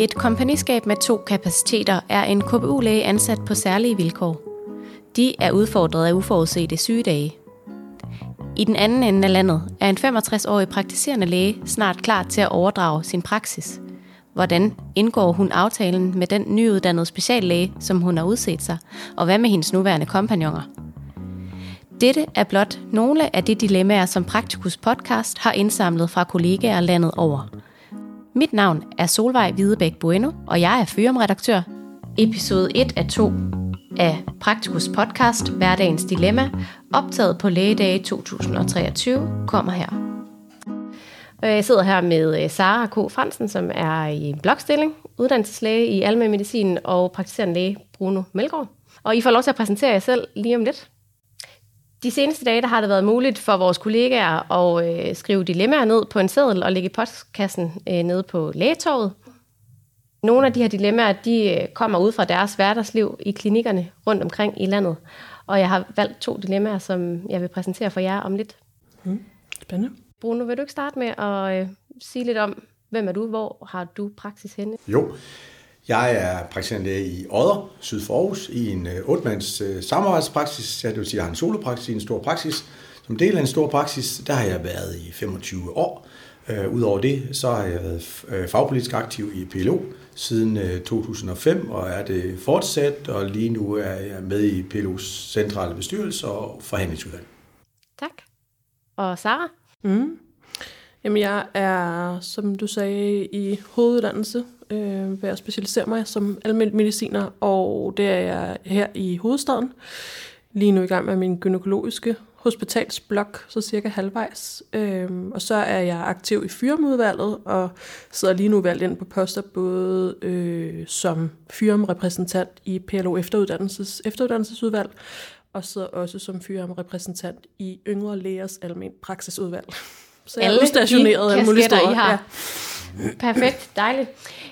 I et kompagniskab med to kapaciteter er en KBU-læge ansat på særlige vilkår. De er udfordret af uforudsete sygedage. I den anden ende af landet er en 65-årig praktiserende læge snart klar til at overdrage sin praksis. Hvordan indgår hun aftalen med den nyuddannede speciallæge, som hun har udset sig, og hvad med hendes nuværende kompagnoner? Dette er blot nogle af de dilemmaer, som Praktikus podcast har indsamlet fra kollegaer landet over. Mit navn er Solvej Hvidebæk Bueno, og jeg er Fyrum-redaktør. Episode 1 af 2 af Praktikus podcast Hverdagens Dilemma, optaget på lægedage 2023, kommer her. Jeg sidder her med øh, Sara K. Fransen, som er i blokstilling, uddannelseslæge i almen medicin og praktiserende læge Bruno Melgaard. Og I får lov til at præsentere jer selv lige om lidt. De seneste dage der har det været muligt for vores kollegaer at øh, skrive dilemmaer ned på en seddel og lægge i postkassen øh, nede på lægetorvet. Nogle af de her dilemmaer, de øh, kommer ud fra deres hverdagsliv i klinikkerne rundt omkring i landet. Og jeg har valgt to dilemmaer, som jeg vil præsentere for jer om lidt. Mm, spændende. Bruno, vil du ikke starte med at øh, sige lidt om, hvem er du? Hvor har du praksis henne? Jo, jeg er praktiserende læge i Odder, syd for Aarhus, i en uh, otte-mands uh, samarbejdspraksis. Jeg, det vil sige, jeg har en solopraksis i en stor praksis. Som del af en stor praksis, der har jeg været i 25 år. Uh, Udover det, så har jeg været fagpolitisk aktiv i PLO siden uh, 2005, og er det fortsat, og lige nu er jeg med i PLO's centrale bestyrelse og forhandlingsudvalg. Tak. Og Sara? Mm. Jamen, jeg er, som du sagde, i hoveduddannelse øh, ved at specialisere mig som almindelig mediciner, og det er jeg her i hovedstaden. Lige nu i gang med min gynækologiske hospitalsblok, så cirka halvvejs. Øhm, og så er jeg aktiv i fyrumudvalget, og sidder lige nu valgt ind på poster både øh, som fyrumrepræsentant i PLO efteruddannelses, efteruddannelsesudvalg, og sidder også som fyrumrepræsentant i Yngre Lægers Almen Praksisudvalg. Så jeg er udstationeret alle mulige steder. I har. Ja. Perfekt, dejligt.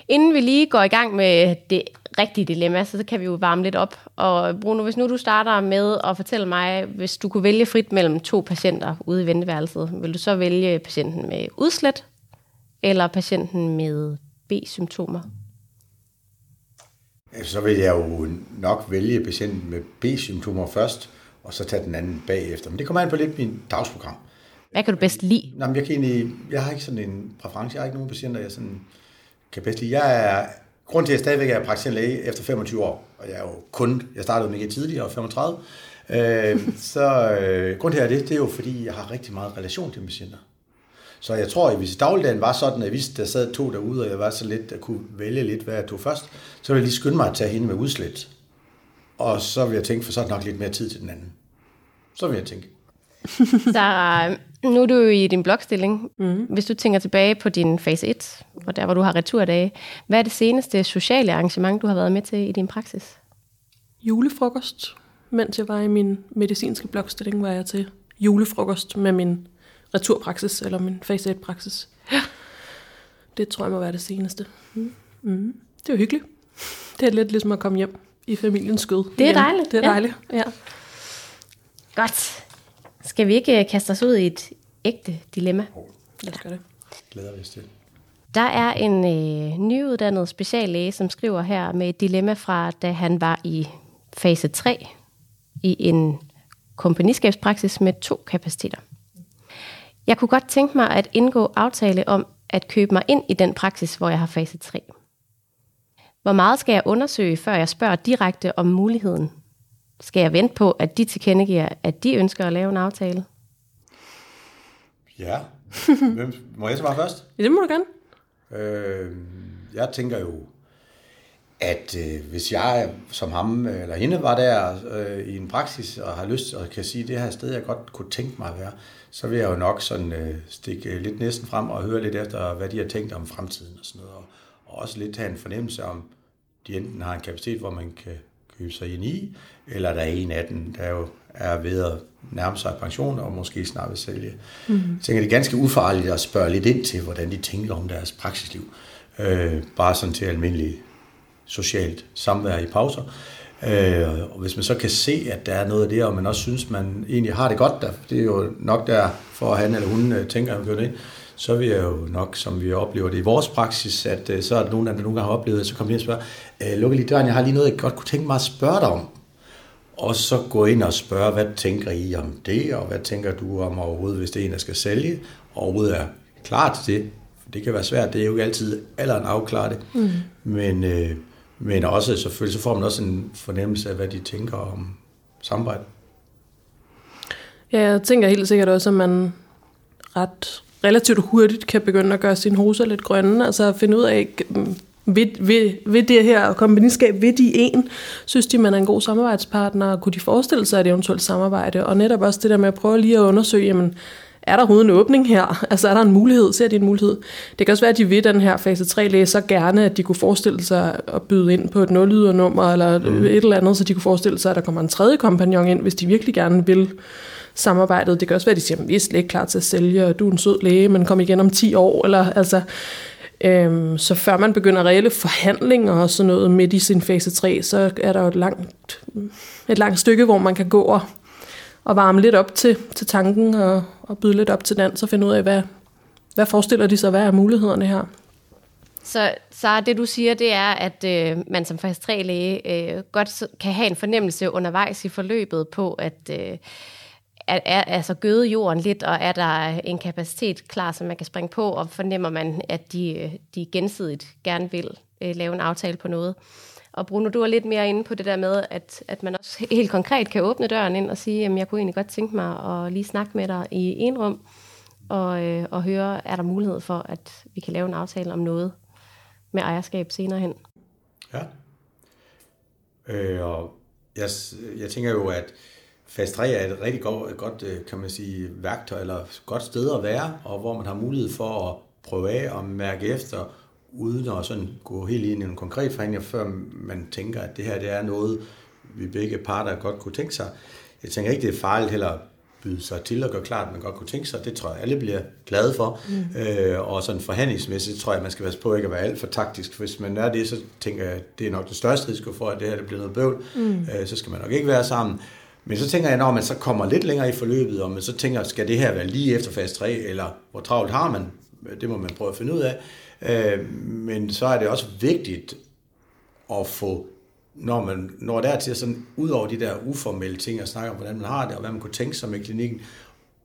Inden vi lige går i gang med det rigtige dilemma, så kan vi jo varme lidt op. Og Bruno, hvis nu du starter med at fortælle mig, hvis du kunne vælge frit mellem to patienter ude i venteværelset, vil du så vælge patienten med udslæt eller patienten med B-symptomer? Så vil jeg jo nok vælge patienten med B-symptomer først, og så tage den anden bagefter. Men det kommer an på lidt min dagsprogram. Hvad kan du bedst lide? Jamen, jeg, kan egentlig, jeg har ikke sådan en præference. Jeg har ikke nogen patienter, jeg sådan kan bedst lide. Jeg er, grund til, at jeg stadigvæk er praktiserende læge efter 25 år, og jeg er jo kun, jeg startede mega tidligere, 35, øh, så øh, grund til, at det, det er jo, fordi jeg har rigtig meget relation til patienter. Så jeg tror, at hvis dagligdagen var sådan, at hvis der sad to derude, og jeg var så lidt, at kunne vælge lidt, hvad jeg tog først, så ville jeg lige skynde mig at tage hende med udslæt. Og så vil jeg tænke, for så er nok lidt mere tid til den anden. Så vil jeg tænke. Så nu er du i din blokstilling. Mm. Hvis du tænker tilbage på din fase 1, og der hvor du har returdage, hvad er det seneste sociale arrangement, du har været med til i din praksis? Julefrokost. Mens jeg var i min medicinske blokstilling, var jeg til julefrokost med min returpraksis, eller min fase 1-praksis. Ja. Det tror jeg må være det seneste. Mm. Mm. Det er jo hyggeligt. Det er lidt ligesom at komme hjem i familiens skød. Det er dejligt. Det er dejligt, ja. ja. Godt. Skal vi ikke øh, kaste os ud i et ægte dilemma? Lad os gøre det. Glæder vi os til. Der er en øh, nyuddannet speciallæge, som skriver her med et dilemma fra, da han var i fase 3 i en kompagniskabspraksis med to kapaciteter. Jeg kunne godt tænke mig at indgå aftale om at købe mig ind i den praksis, hvor jeg har fase 3. Hvor meget skal jeg undersøge, før jeg spørger direkte om muligheden? Skal jeg vente på, at de tilkendegiver, at de ønsker at lave en aftale? Ja. Hvem, må jeg svare først? Ja, det må du gerne. Øh, jeg tænker jo, at øh, hvis jeg som ham eller hende var der øh, i en praksis og har lyst og kan sige, at det her sted, jeg godt kunne tænke mig at være, så vil jeg jo nok sådan øh, stikke lidt næsten frem og høre lidt efter, hvad de har tænkt om fremtiden og sådan noget. Og, og også lidt have en fornemmelse om, de enten har en kapacitet, hvor man kan købe sig ind i, eller der er en af dem, der jo er ved at nærme sig pension og måske snart vil sælge. Mm-hmm. Jeg tænker, det er ganske ufarligt at spørge lidt ind til, hvordan de tænker om deres praksisliv. Øh, bare sådan til almindelig socialt samvær i pauser. Øh, og hvis man så kan se, at der er noget af det, og man også synes, man egentlig har det godt der, det er jo nok der, for at han eller hun øh, tænker, at det, så vil jeg jo nok, som vi oplever det i vores praksis, at øh, så er der nogen, der nogle gange har oplevet, at så kommer de og spørger, øh, lukker lige døren, jeg har lige noget, jeg godt kunne tænke mig at spørge dig om. Og så gå ind og spørge, hvad tænker I om det, og hvad tænker du om overhovedet, hvis det er en, der skal sælge, og overhovedet er klar til det. For det kan være svært, det er jo ikke altid alderen afklare det. Mm. Men, øh, men også selvfølgelig, så får man også en fornemmelse af, hvad de tænker om samarbejde. Ja, jeg tænker helt sikkert også, at man ret relativt hurtigt kan begynde at gøre sine hoser lidt grønne, altså at finde ud af, ved, ved, ved det her kompagniskab, ved de en, synes de, man er en god samarbejdspartner, og kunne de forestille sig et eventuelt samarbejde, og netop også det der med at prøve lige at undersøge, jamen, er der overhovedet en åbning her? Altså er der en mulighed? Ser de en mulighed? Det kan også være, at de ved den her fase 3 læse så gerne, at de kunne forestille sig at byde ind på et nulydernummer eller mm. et eller andet, så de kunne forestille sig, at der kommer en tredje kompagnon ind, hvis de virkelig gerne vil samarbejdet. Det kan også være, at de siger, at vi er slet ikke klar til at sælge, og du er en sød læge, men kom igen om 10 år. Eller, altså, øhm, så før man begynder reelle forhandlinger og sådan noget midt i sin fase 3, så er der jo et langt, et langt stykke, hvor man kan gå og, og varme lidt op til, til tanken og, og byde lidt op til dans og finde ud af, hvad, hvad forestiller de sig, hvad er mulighederne her? Så, så det du siger, det er, at øh, man som fast læge øh, godt kan have en fornemmelse undervejs i forløbet på, at øh, er, er altså gøde jorden lidt, og er der en kapacitet klar, som man kan springe på, og fornemmer man, at de, øh, de gensidigt gerne vil øh, lave en aftale på noget. Og Bruno, du er lidt mere inde på det der med, at, at man også helt konkret kan åbne døren ind og sige, at jeg kunne egentlig godt tænke mig at lige snakke med dig i en rum, og, øh, og høre, er der mulighed for, at vi kan lave en aftale om noget med ejerskab senere hen. Ja. Øh, og jeg, jeg tænker jo, at Fast 3 er et rigtig godt, godt, kan man sige, værktøj eller godt sted at være, og hvor man har mulighed for at prøve af og mærke efter, uden at sådan gå helt ind i en konkret forhandling, før man tænker, at det her det er noget, vi begge parter godt kunne tænke sig. Jeg tænker ikke, det er farligt heller at byde sig til og gøre klart, at man godt kunne tænke sig. Det tror jeg, alle bliver glade for. Mm. Øh, og sådan forhandlingsmæssigt tror jeg, man skal passe på ikke at være alt for taktisk. Hvis man er det, så tænker jeg, at det er nok den største risiko for, at det her det bliver noget bøvl. Mm. Øh, så skal man nok ikke være sammen. Men så tænker jeg, når man så kommer lidt længere i forløbet, og man så tænker, skal det her være lige efter fase 3, eller hvor travlt har man? Det må man prøve at finde ud af. Øh, men så er det også vigtigt at få, når man når der til sådan, ud over de der uformelle ting, at snakke om, hvordan man har det, og hvad man kunne tænke sig med klinikken,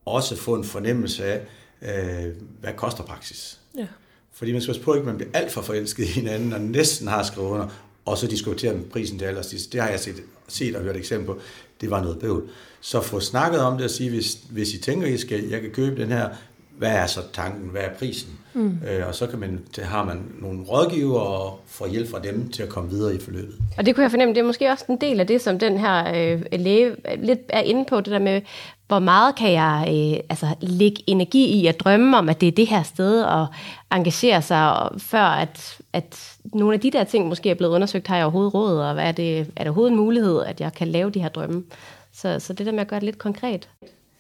også få en fornemmelse af, øh, hvad koster praksis. Ja. Fordi man skal passe på, at man bliver alt for forelsket i hinanden, og næsten har skrevet under, og så diskutere prisen til allersidst. Det har jeg set, set og hørt eksempel på det var noget bøvl. Så få snakket om det og sige, hvis, hvis I tænker, I skal, jeg kan købe den her, hvad er så tanken, hvad er prisen? Mm. Øh, og så kan man, det har man nogle rådgiver og får hjælp fra dem til at komme videre i forløbet. Og det kunne jeg fornemme, det er måske også en del af det, som den her øh, læge lidt er inde på, det der med, hvor meget kan jeg øh, altså, lægge energi i at drømme om, at det er det her sted, og engagere sig, før at, at nogle af de der ting måske er blevet undersøgt, har jeg overhovedet råd, og hvad er, det, er det overhovedet en mulighed, at jeg kan lave de her drømme? Så, så det der med at gøre det lidt konkret.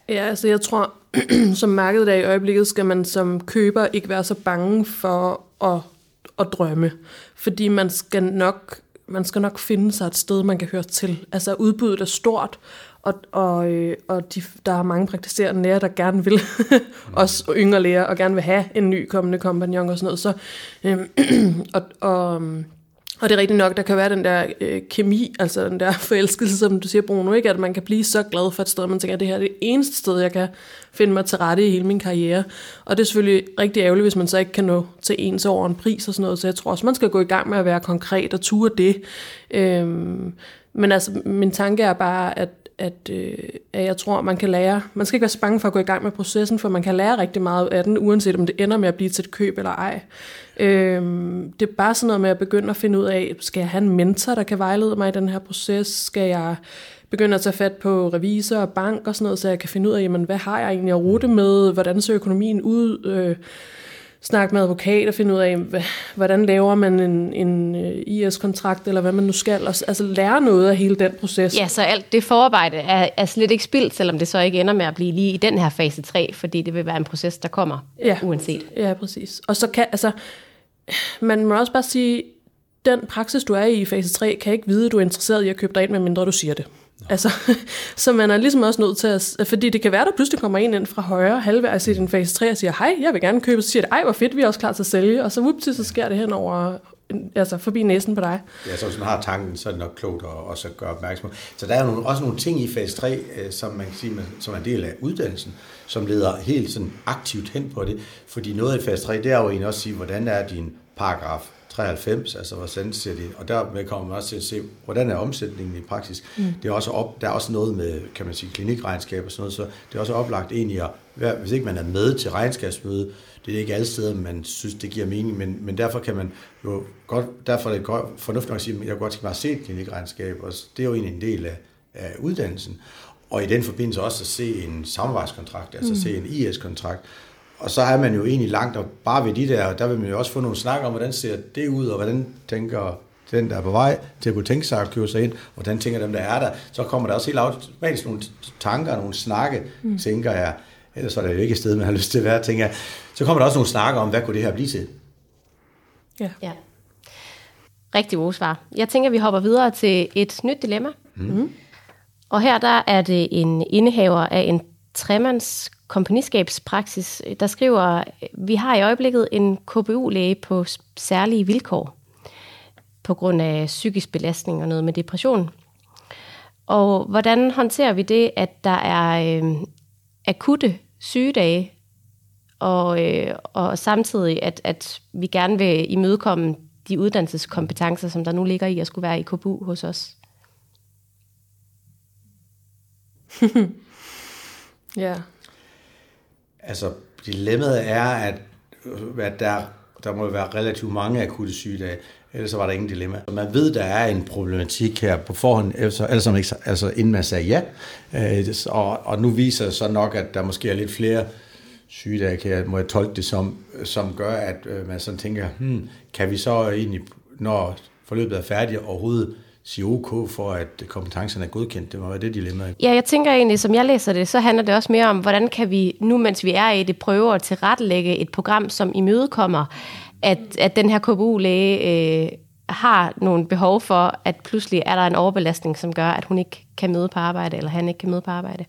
Ja, altså jeg tror, som markedet er i øjeblikket, skal man som køber ikke være så bange for at, at drømme. Fordi man skal nok man skal nok finde sig et sted, man kan høre til. Altså udbuddet er stort, og, og, øh, og de, der er mange praktiserende læger, der gerne vil, også yngre læger, og gerne vil have en ny kommende kompagnon og sådan noget. Så, øh, og, og, øhm, og det er rigtigt nok, der kan være den der øh, kemi, altså den der forelskelse, som du siger, Bruno, ikke? at man kan blive så glad for et sted, at man tænker, at det her er det eneste sted, jeg kan finde mig til rette i hele min karriere. Og det er selvfølgelig rigtig ærgerligt, hvis man så ikke kan nå til ens over en pris og sådan noget, så jeg tror også, man skal gå i gang med at være konkret og ture det. Øhm, men altså, min tanke er bare, at at, øh, at jeg tror, man kan lære, man skal ikke være så bange for at gå i gang med processen, for man kan lære rigtig meget af den, uanset om det ender med at blive til et køb eller ej. Øh, det er bare sådan noget med at begynde at finde ud af, skal jeg have en mentor, der kan vejlede mig i den her proces? Skal jeg begynde at tage fat på revisor og bank og sådan noget, så jeg kan finde ud af, jamen, hvad har jeg egentlig at rute med? Hvordan ser økonomien ud? Øh, snakke med advokat og finde ud af, hvordan laver man en, en øh, IS-kontrakt, eller hvad man nu skal. Altså lære noget af hele den proces. Ja, så alt det forarbejde er, er slet ikke spildt, selvom det så ikke ender med at blive lige i den her fase 3, fordi det vil være en proces, der kommer ja. uanset. Ja, præcis. Og så kan, altså, man må også bare sige, den praksis, du er i i fase 3, kan ikke vide, at du er interesseret i at købe dig ind, medmindre du siger det. Altså, så man er ligesom også nødt til at... Fordi det kan være, der pludselig kommer en ind fra højre halvvejs i den fase 3 og siger, hej, jeg vil gerne købe. Så siger det, ej, hvor fedt, vi er også klar til at sælge. Og så whoopty, så sker det hen over altså forbi næsen på dig. Ja, så hvis man har tanken, så er det nok klogt at også gøre opmærksom Så der er nogle, også nogle ting i fase 3, øh, som man kan sige, som er en del af uddannelsen, som leder helt sådan aktivt hen på det. Fordi noget i fase 3, det er jo egentlig også at sige, hvordan er din paragraf 93, altså ser det, og dermed kommer man også til at se, hvordan er omsætningen i praksis. Mm. Det er også op, der er også noget med, kan man sige, klinikregnskab og sådan noget, så det er også oplagt egentlig at, hvis ikke man er med til regnskabsmøde, det er ikke alle steder, man synes, det giver mening, men, men derfor kan man jo godt, derfor er det godt, fornuftigt nok at sige, at jeg godt mig at se et klinikregnskab, og det er jo egentlig en del af, af uddannelsen. Og i den forbindelse også at se en samarbejdskontrakt, altså mm. se en IS-kontrakt, og så er man jo egentlig langt og bare ved de der, og der vil man jo også få nogle snak om, hvordan ser det ud, og hvordan tænker den, der er på vej til at kunne tænke sig at købe sig ind, hvordan tænker dem, der er der. Så kommer der også helt automatisk nogle tanker, nogle snakke, mm. tænker jeg. Ellers er det jo ikke et sted, man har lyst til at være, tænker jeg. Så kommer der også nogle snakker om, hvad kunne det her blive til? Ja. ja. Rigtig gode svar. Jeg tænker, vi hopper videre til et nyt dilemma. Mm. Mm. Og her der er det en indehaver af en tremands kompagniskabspraksis, der skriver, vi har i øjeblikket en KBU-læge på særlige vilkår på grund af psykisk belastning og noget med depression. Og hvordan håndterer vi det, at der er øh, akutte sygedage, og, øh, og samtidig, at, at vi gerne vil imødekomme de uddannelseskompetencer, som der nu ligger i at skulle være i KBU hos os? ja, Altså, dilemmaet er, at, at der, der må være relativt mange akutte sygedage, ellers så var der ingen dilemma. Man ved, der er en problematik her på forhånd, altså, altså, altså inden man sagde ja, øh, og, og nu viser det så nok, at der måske er lidt flere sygedage, kan jeg, må jeg tolke det som, som gør, at øh, man sådan tænker, hmm, kan vi så egentlig, når forløbet er færdigt, overhovedet sige OK for, at kompetencerne er godkendt. Det må være det dilemma. Ja, jeg tænker egentlig, som jeg læser det, så handler det også mere om, hvordan kan vi, nu mens vi er i det, prøve at tilrettelægge et program, som imødekommer, at, at den her KBU-læge øh, har nogle behov for, at pludselig er der en overbelastning, som gør, at hun ikke kan møde på arbejde, eller han ikke kan møde på arbejde.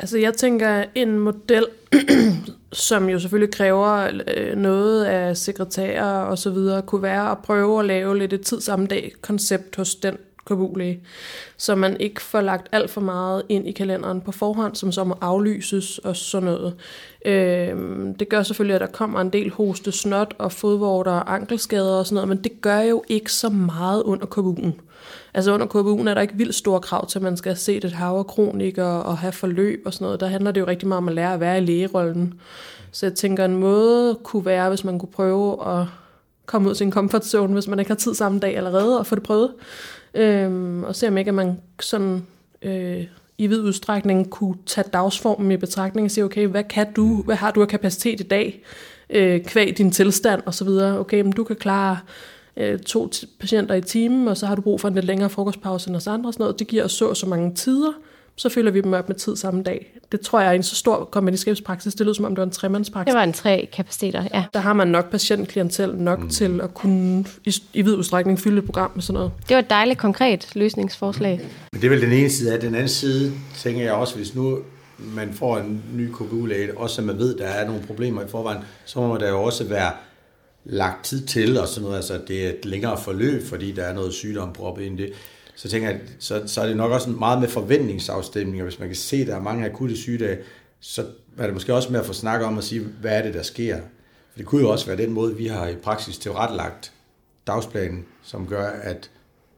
Altså jeg tænker, en model, som jo selvfølgelig kræver øh, noget af sekretærer og så videre, kunne være at prøve at lave lidt et tid samme dag koncept hos den kabulæge, så man ikke får lagt alt for meget ind i kalenderen på forhånd, som så må aflyses og sådan noget. Øh, det gør selvfølgelig, at der kommer en del hoste, snot og fodvorter og ankelskader og sådan noget, men det gør jo ikke så meget under KBU'en. Altså under KBU'en er der ikke vildt store krav til, at man skal se et hav og kronikere og have forløb og sådan noget. Der handler det jo rigtig meget om at lære at være i lægerollen. Så jeg tænker, en måde kunne være, hvis man kunne prøve at komme ud til en comfort zone, hvis man ikke har tid samme dag allerede, og få det prøvet. Øhm, og se om ikke, at man sådan øh, i vid udstrækning kunne tage dagsformen i betragtning og sige, okay, hvad kan du, hvad har du af kapacitet i dag, øh, kvæg din tilstand og så videre. Okay, men du kan klare øh, to patienter i timen, og så har du brug for en lidt længere frokostpause end os andre og sådan noget. Det giver os så så mange tider, så fylder vi dem op med tid samme dag. Det tror jeg er en så stor kommunikationspraksis. Det lyder som om, det var en tremandspraksis. Det var en tre kapaciteter, ja. Der har man nok patientklientel nok mm. til at kunne i, i vid udstrækning fylde et program med sådan noget. Det var et dejligt konkret løsningsforslag. Men det er vel den ene side af Den anden side, tænker jeg også, hvis nu man får en ny KBU-læge, også så man ved, der er nogle problemer i forvejen, så må der jo også være lagt tid til, og sådan noget, altså det er et længere forløb, fordi der er noget sygdom proppet ind i det så tænker jeg, så, så er det nok også meget med forventningsafstemninger. Hvis man kan se, at der er mange akutte sygdage, så er det måske også med at få snakket om at sige, hvad er det, der sker? For det kunne jo også være den måde, vi har i praksis tilrettelagt dagsplanen, som gør, at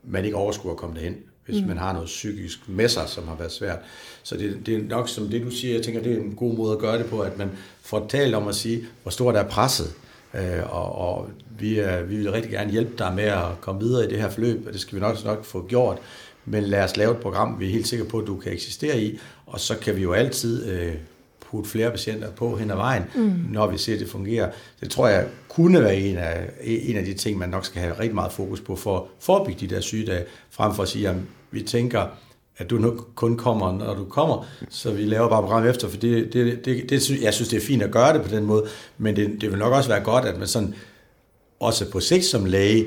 man ikke overskuer at komme derhen, hvis mm. man har noget psykisk med sig, som har været svært. Så det, det er nok som det, du siger, jeg tænker, det er en god måde at gøre det på, at man får talt om at sige, hvor stort er presset, Øh, og, og vi, er, vi vil rigtig gerne hjælpe dig med at komme videre i det her forløb, og det skal vi nok, nok få gjort. Men lad os lave et program, vi er helt sikre på, at du kan eksistere i, og så kan vi jo altid øh, putte flere patienter på hen ad vejen, mm. når vi ser, at det fungerer. Det tror jeg kunne være en af, en af de ting, man nok skal have rigtig meget fokus på for at forebygge de der sygedage, frem for at sige, at vi tænker, at du nu kun kommer, når du kommer, så vi laver bare program efter, for det, det, det, det, jeg synes, det er fint at gøre det på den måde, men det, det vil nok også være godt, at man sådan, også på sigt som læge,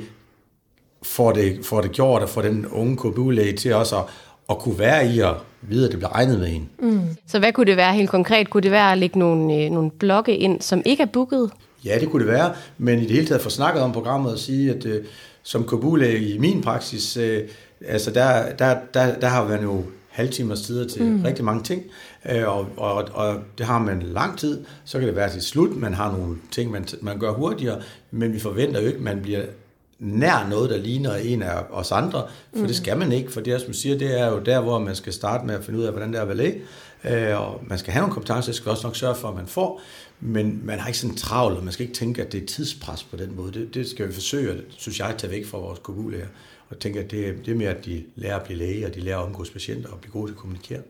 får det, får det gjort, og får den unge KBU-læge til også at, at kunne være i og vide, at det bliver regnet med en. Mm. Så hvad kunne det være helt konkret? Kunne det være at lægge nogle, øh, nogle blokke ind, som ikke er booket? Ja, det kunne det være, men i det hele taget få snakket om programmet og sige, at øh, som Kabule i min praksis, øh, altså der, der, der, der har man jo halvtimers tider til mm. rigtig mange ting, øh, og, og, og det har man lang tid, så kan det være til slut, man har nogle ting, man, man gør hurtigere, men vi forventer jo ikke, at man bliver nær noget, der ligner en af os andre, for mm. det skal man ikke, for det, som siger, det er jo der, hvor man skal starte med at finde ud af, hvordan det er ballet, øh, og man skal have nogle kompetencer, det skal også nok sørge for, at man får, men man har ikke sådan travlt, og man skal ikke tænke, at det er tidspres på den måde. Det, det skal vi forsøge, synes jeg, at tage væk fra vores kommunlæger, jeg tænker, at det, det er mere, at de lærer at blive læge, og de lærer at omgås patienter og blive gode til at kommunikere.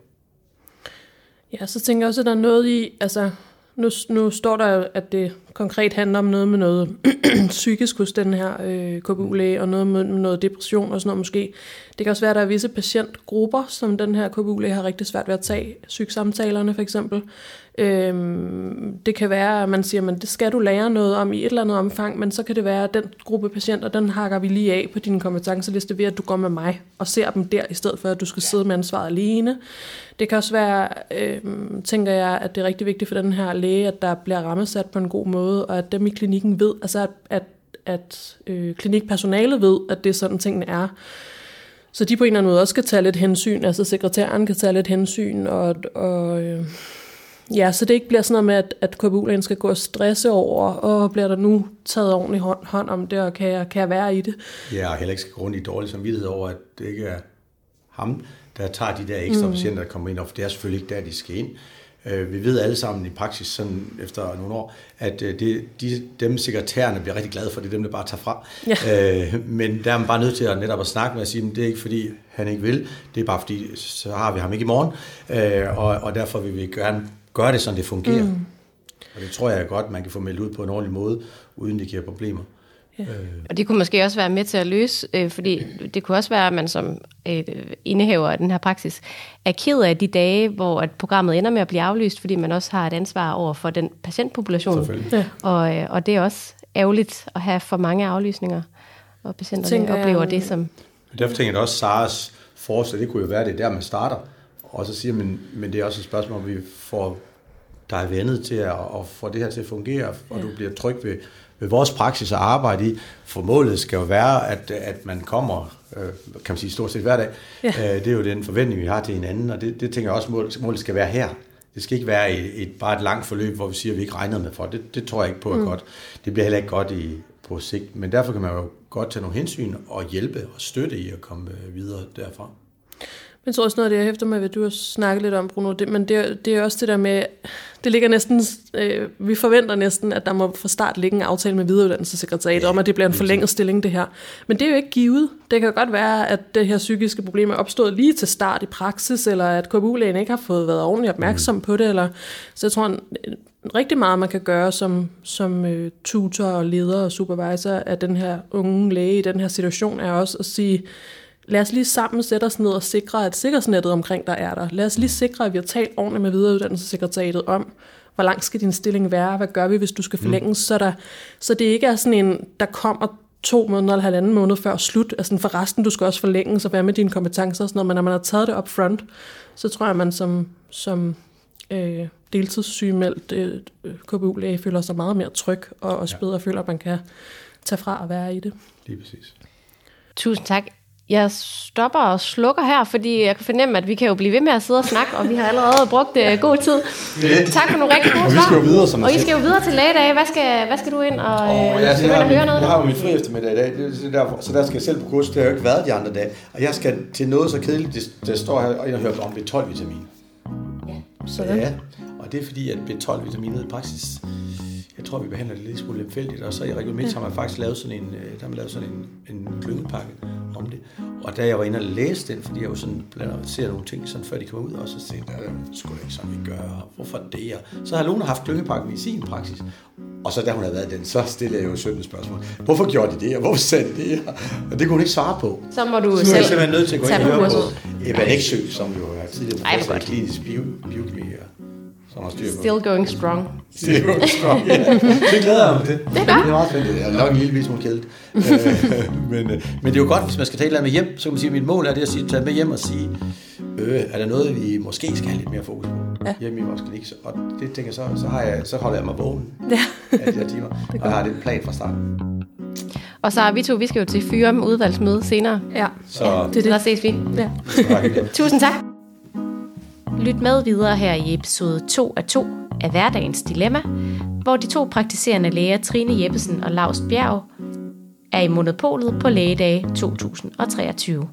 Ja, så tænker jeg også, at der er noget i, altså nu, nu står der, at det konkret handler om noget med noget psykisk hos den her øh, KBU-læge, og noget med noget depression og sådan noget måske. Det kan også være, at der er visse patientgrupper, som den her KBU-læge har rigtig svært ved at tage. Psyksamtalerne for eksempel. Øhm, det kan være, at man siger, at det skal du lære noget om i et eller andet omfang, men så kan det være, at den gruppe patienter, den hakker vi lige af på din kompetenceliste ved, at du går med mig og ser dem der, i stedet for at du skal sidde med ansvaret alene. Det kan også være, øhm, tænker jeg, at det er rigtig vigtigt for den her læge, at der bliver rammesat på en god måde, og at dem i klinikken ved, altså at, at, at øh, klinikpersonalet ved, at det er sådan tingene er. Så de på en eller anden måde også skal tage lidt hensyn, altså sekretæren kan tage lidt hensyn, og, og øh, Ja, så det ikke bliver sådan noget med, at, at KBU-lægen skal gå og stresse over, og bliver der nu taget ordentligt hånd, hånd om det, og kan jeg, kan jeg være i det? Ja, og heller ikke skal gå rundt i dårlig samvittighed over, at det ikke er ham, der tager de der ekstra mm. patienter, der kommer ind, for det er selvfølgelig ikke der, de skal ind. Øh, vi ved alle sammen i praksis, sådan efter nogle år, at øh, det, de, dem sekretærerne bliver rigtig glade for, det er dem, der bare tager fra. Ja. Øh, men der er man bare nødt til at netop at snakke med og sige, at det er ikke fordi, han ikke vil, det er bare fordi, så har vi ham ikke i morgen, og, og derfor vil vi gerne gøre det, sådan det fungerer. Mm. Og det tror jeg godt, man kan få meldt ud på en ordentlig måde, uden det giver problemer. Ja. Øh. Og det kunne måske også være med til at løse, øh, fordi det kunne også være, at man som øh, indehaver af den her praksis er ked af de dage, hvor at programmet ender med at blive aflyst, fordi man også har et ansvar over for den patientpopulation. Ja. Og, øh, og det er også ærgerligt at have for mange aflysninger, og patienterne tænker, oplever jeg, det som... Derfor tænker jeg også, Saras forslag, det kunne jo være, det der, man starter. Og så siger man, men det er også et spørgsmål, om vi får dig vendet til at, at få det her til at fungere, og ja. du bliver tryg ved, ved vores praksis at arbejde i. For målet skal jo være, at, at man kommer, øh, kan man sige, stort set hver dag. Ja. Øh, det er jo den forventning, vi har til hinanden, og det, det tænker jeg også, målet, målet skal være her. Det skal ikke være et, et, bare et langt forløb, hvor vi siger, at vi ikke regner med for. Det, det tror jeg ikke på er mm. godt. Det bliver heller ikke godt i, på sigt. Men derfor kan man jo godt tage nogle hensyn og hjælpe og støtte i at komme videre derfra. Jeg tror også noget af det, jeg hæfter med, hvad du har snakket lidt om, Bruno, det, men det, det er også det der med, det ligger næsten, øh, vi forventer næsten, at der må fra start ligge en aftale med videreuddannelsessekretariat ja, om, at det bliver en forlænget stilling, det her. Men det er jo ikke givet. Det kan godt være, at det her psykiske problem er opstået lige til start i praksis, eller at KBU-lægen ikke har fået været ordentligt opmærksom mm. på det. Eller, så jeg tror, en, rigtig meget, man kan gøre som, som uh, tutor og leder og supervisor af den her unge læge i den her situation, er også at sige, lad os lige sammen sætte os ned og sikre, at sikkerhedsnettet omkring der er der. Lad os lige sikre, at vi har talt ordentligt med videreuddannelsessekretariatet om, hvor lang skal din stilling være, hvad gør vi, hvis du skal forlænges, mm. så, der, så det ikke er sådan en, der kommer to måneder eller halvanden måned før slut, altså for resten, du skal også forlænge, så være med dine kompetencer og sådan noget, men når man har taget det up front, så tror jeg, at man som, som øh, deltidssygemeldt øh, KBU-læge føler sig meget mere tryg, og også ja. bedre føler, at man kan tage fra at være i det. Lige præcis. Tusind tak. Jeg stopper og slukker her, fordi jeg kan fornemme, at vi kan jo blive ved med at sidde og snakke, og vi har allerede brugt uh, god tid. Yeah. Tak for nogle rigtig gode svar. Og vi skal jo videre, som Og I skal jo videre til lægedag. Hvad skal, hvad skal du ind og, oh, ja, skal jeg, høre noget? Jeg har jo min fri eftermiddag i dag, det, derfor, så der skal jeg selv på kurs. Det har jo ikke været de andre dage. Og jeg skal til noget så kedeligt, det, det står her, og jeg har hørt om B12-vitamin. Ja, sådan. Ja, og det er fordi, at B12-vitaminet i praksis jeg tror, vi behandler det lidt smule lemfældigt, og så i Region Midt har man faktisk lavet sådan en, øh, der har man lavet sådan en, en klyngepakke om det. Og da jeg var inde og læste den, fordi jeg jo sådan blandt andet ser nogle ting, sådan før de kommer ud, og så tænkte jeg, skulle ikke sådan, vi gøre, hvorfor det er? Så har Lone haft klyngepakken i sin praksis, og så da hun havde været den, så stillede jeg jo 17 spørgsmål. Hvorfor gjorde de det, og hvorfor sagde de det? Og det kunne hun ikke svare på. Så må du så selv jeg simpelthen nødt til at gå ind og høre på Eva Nexø, som jo er tidligere professor i klinisk biokemi som har styr på. Still going strong. Still going strong, ja. Det glæder jeg mig til. Det er, det er meget fedt. Jeg er nok en lille smule kælt. Øh, men, øh, men det er jo godt, hvis man skal tage et eller andet med hjem, så kan man sige, at mit mål er det at sige, tage med hjem og sige, øh, er der noget, vi måske skal have lidt mere fokus på Ja. hjemme i vores klinik? Så- Og det tænker jeg, så, så, har jeg, så holder jeg mig vågen Ja. af de her timer, og jeg har den plan fra starten. Og så er vi to, vi skal jo til Fyre med udvalgsmøde senere. ja. Så Det er Så der det. ses vi. Ja. det. Tusind tak. Lyt med videre her i episode 2 af 2 af Hverdagens Dilemma, hvor de to praktiserende læger Trine Jeppesen og Lars Bjerg er i monopolet på lægedage 2023.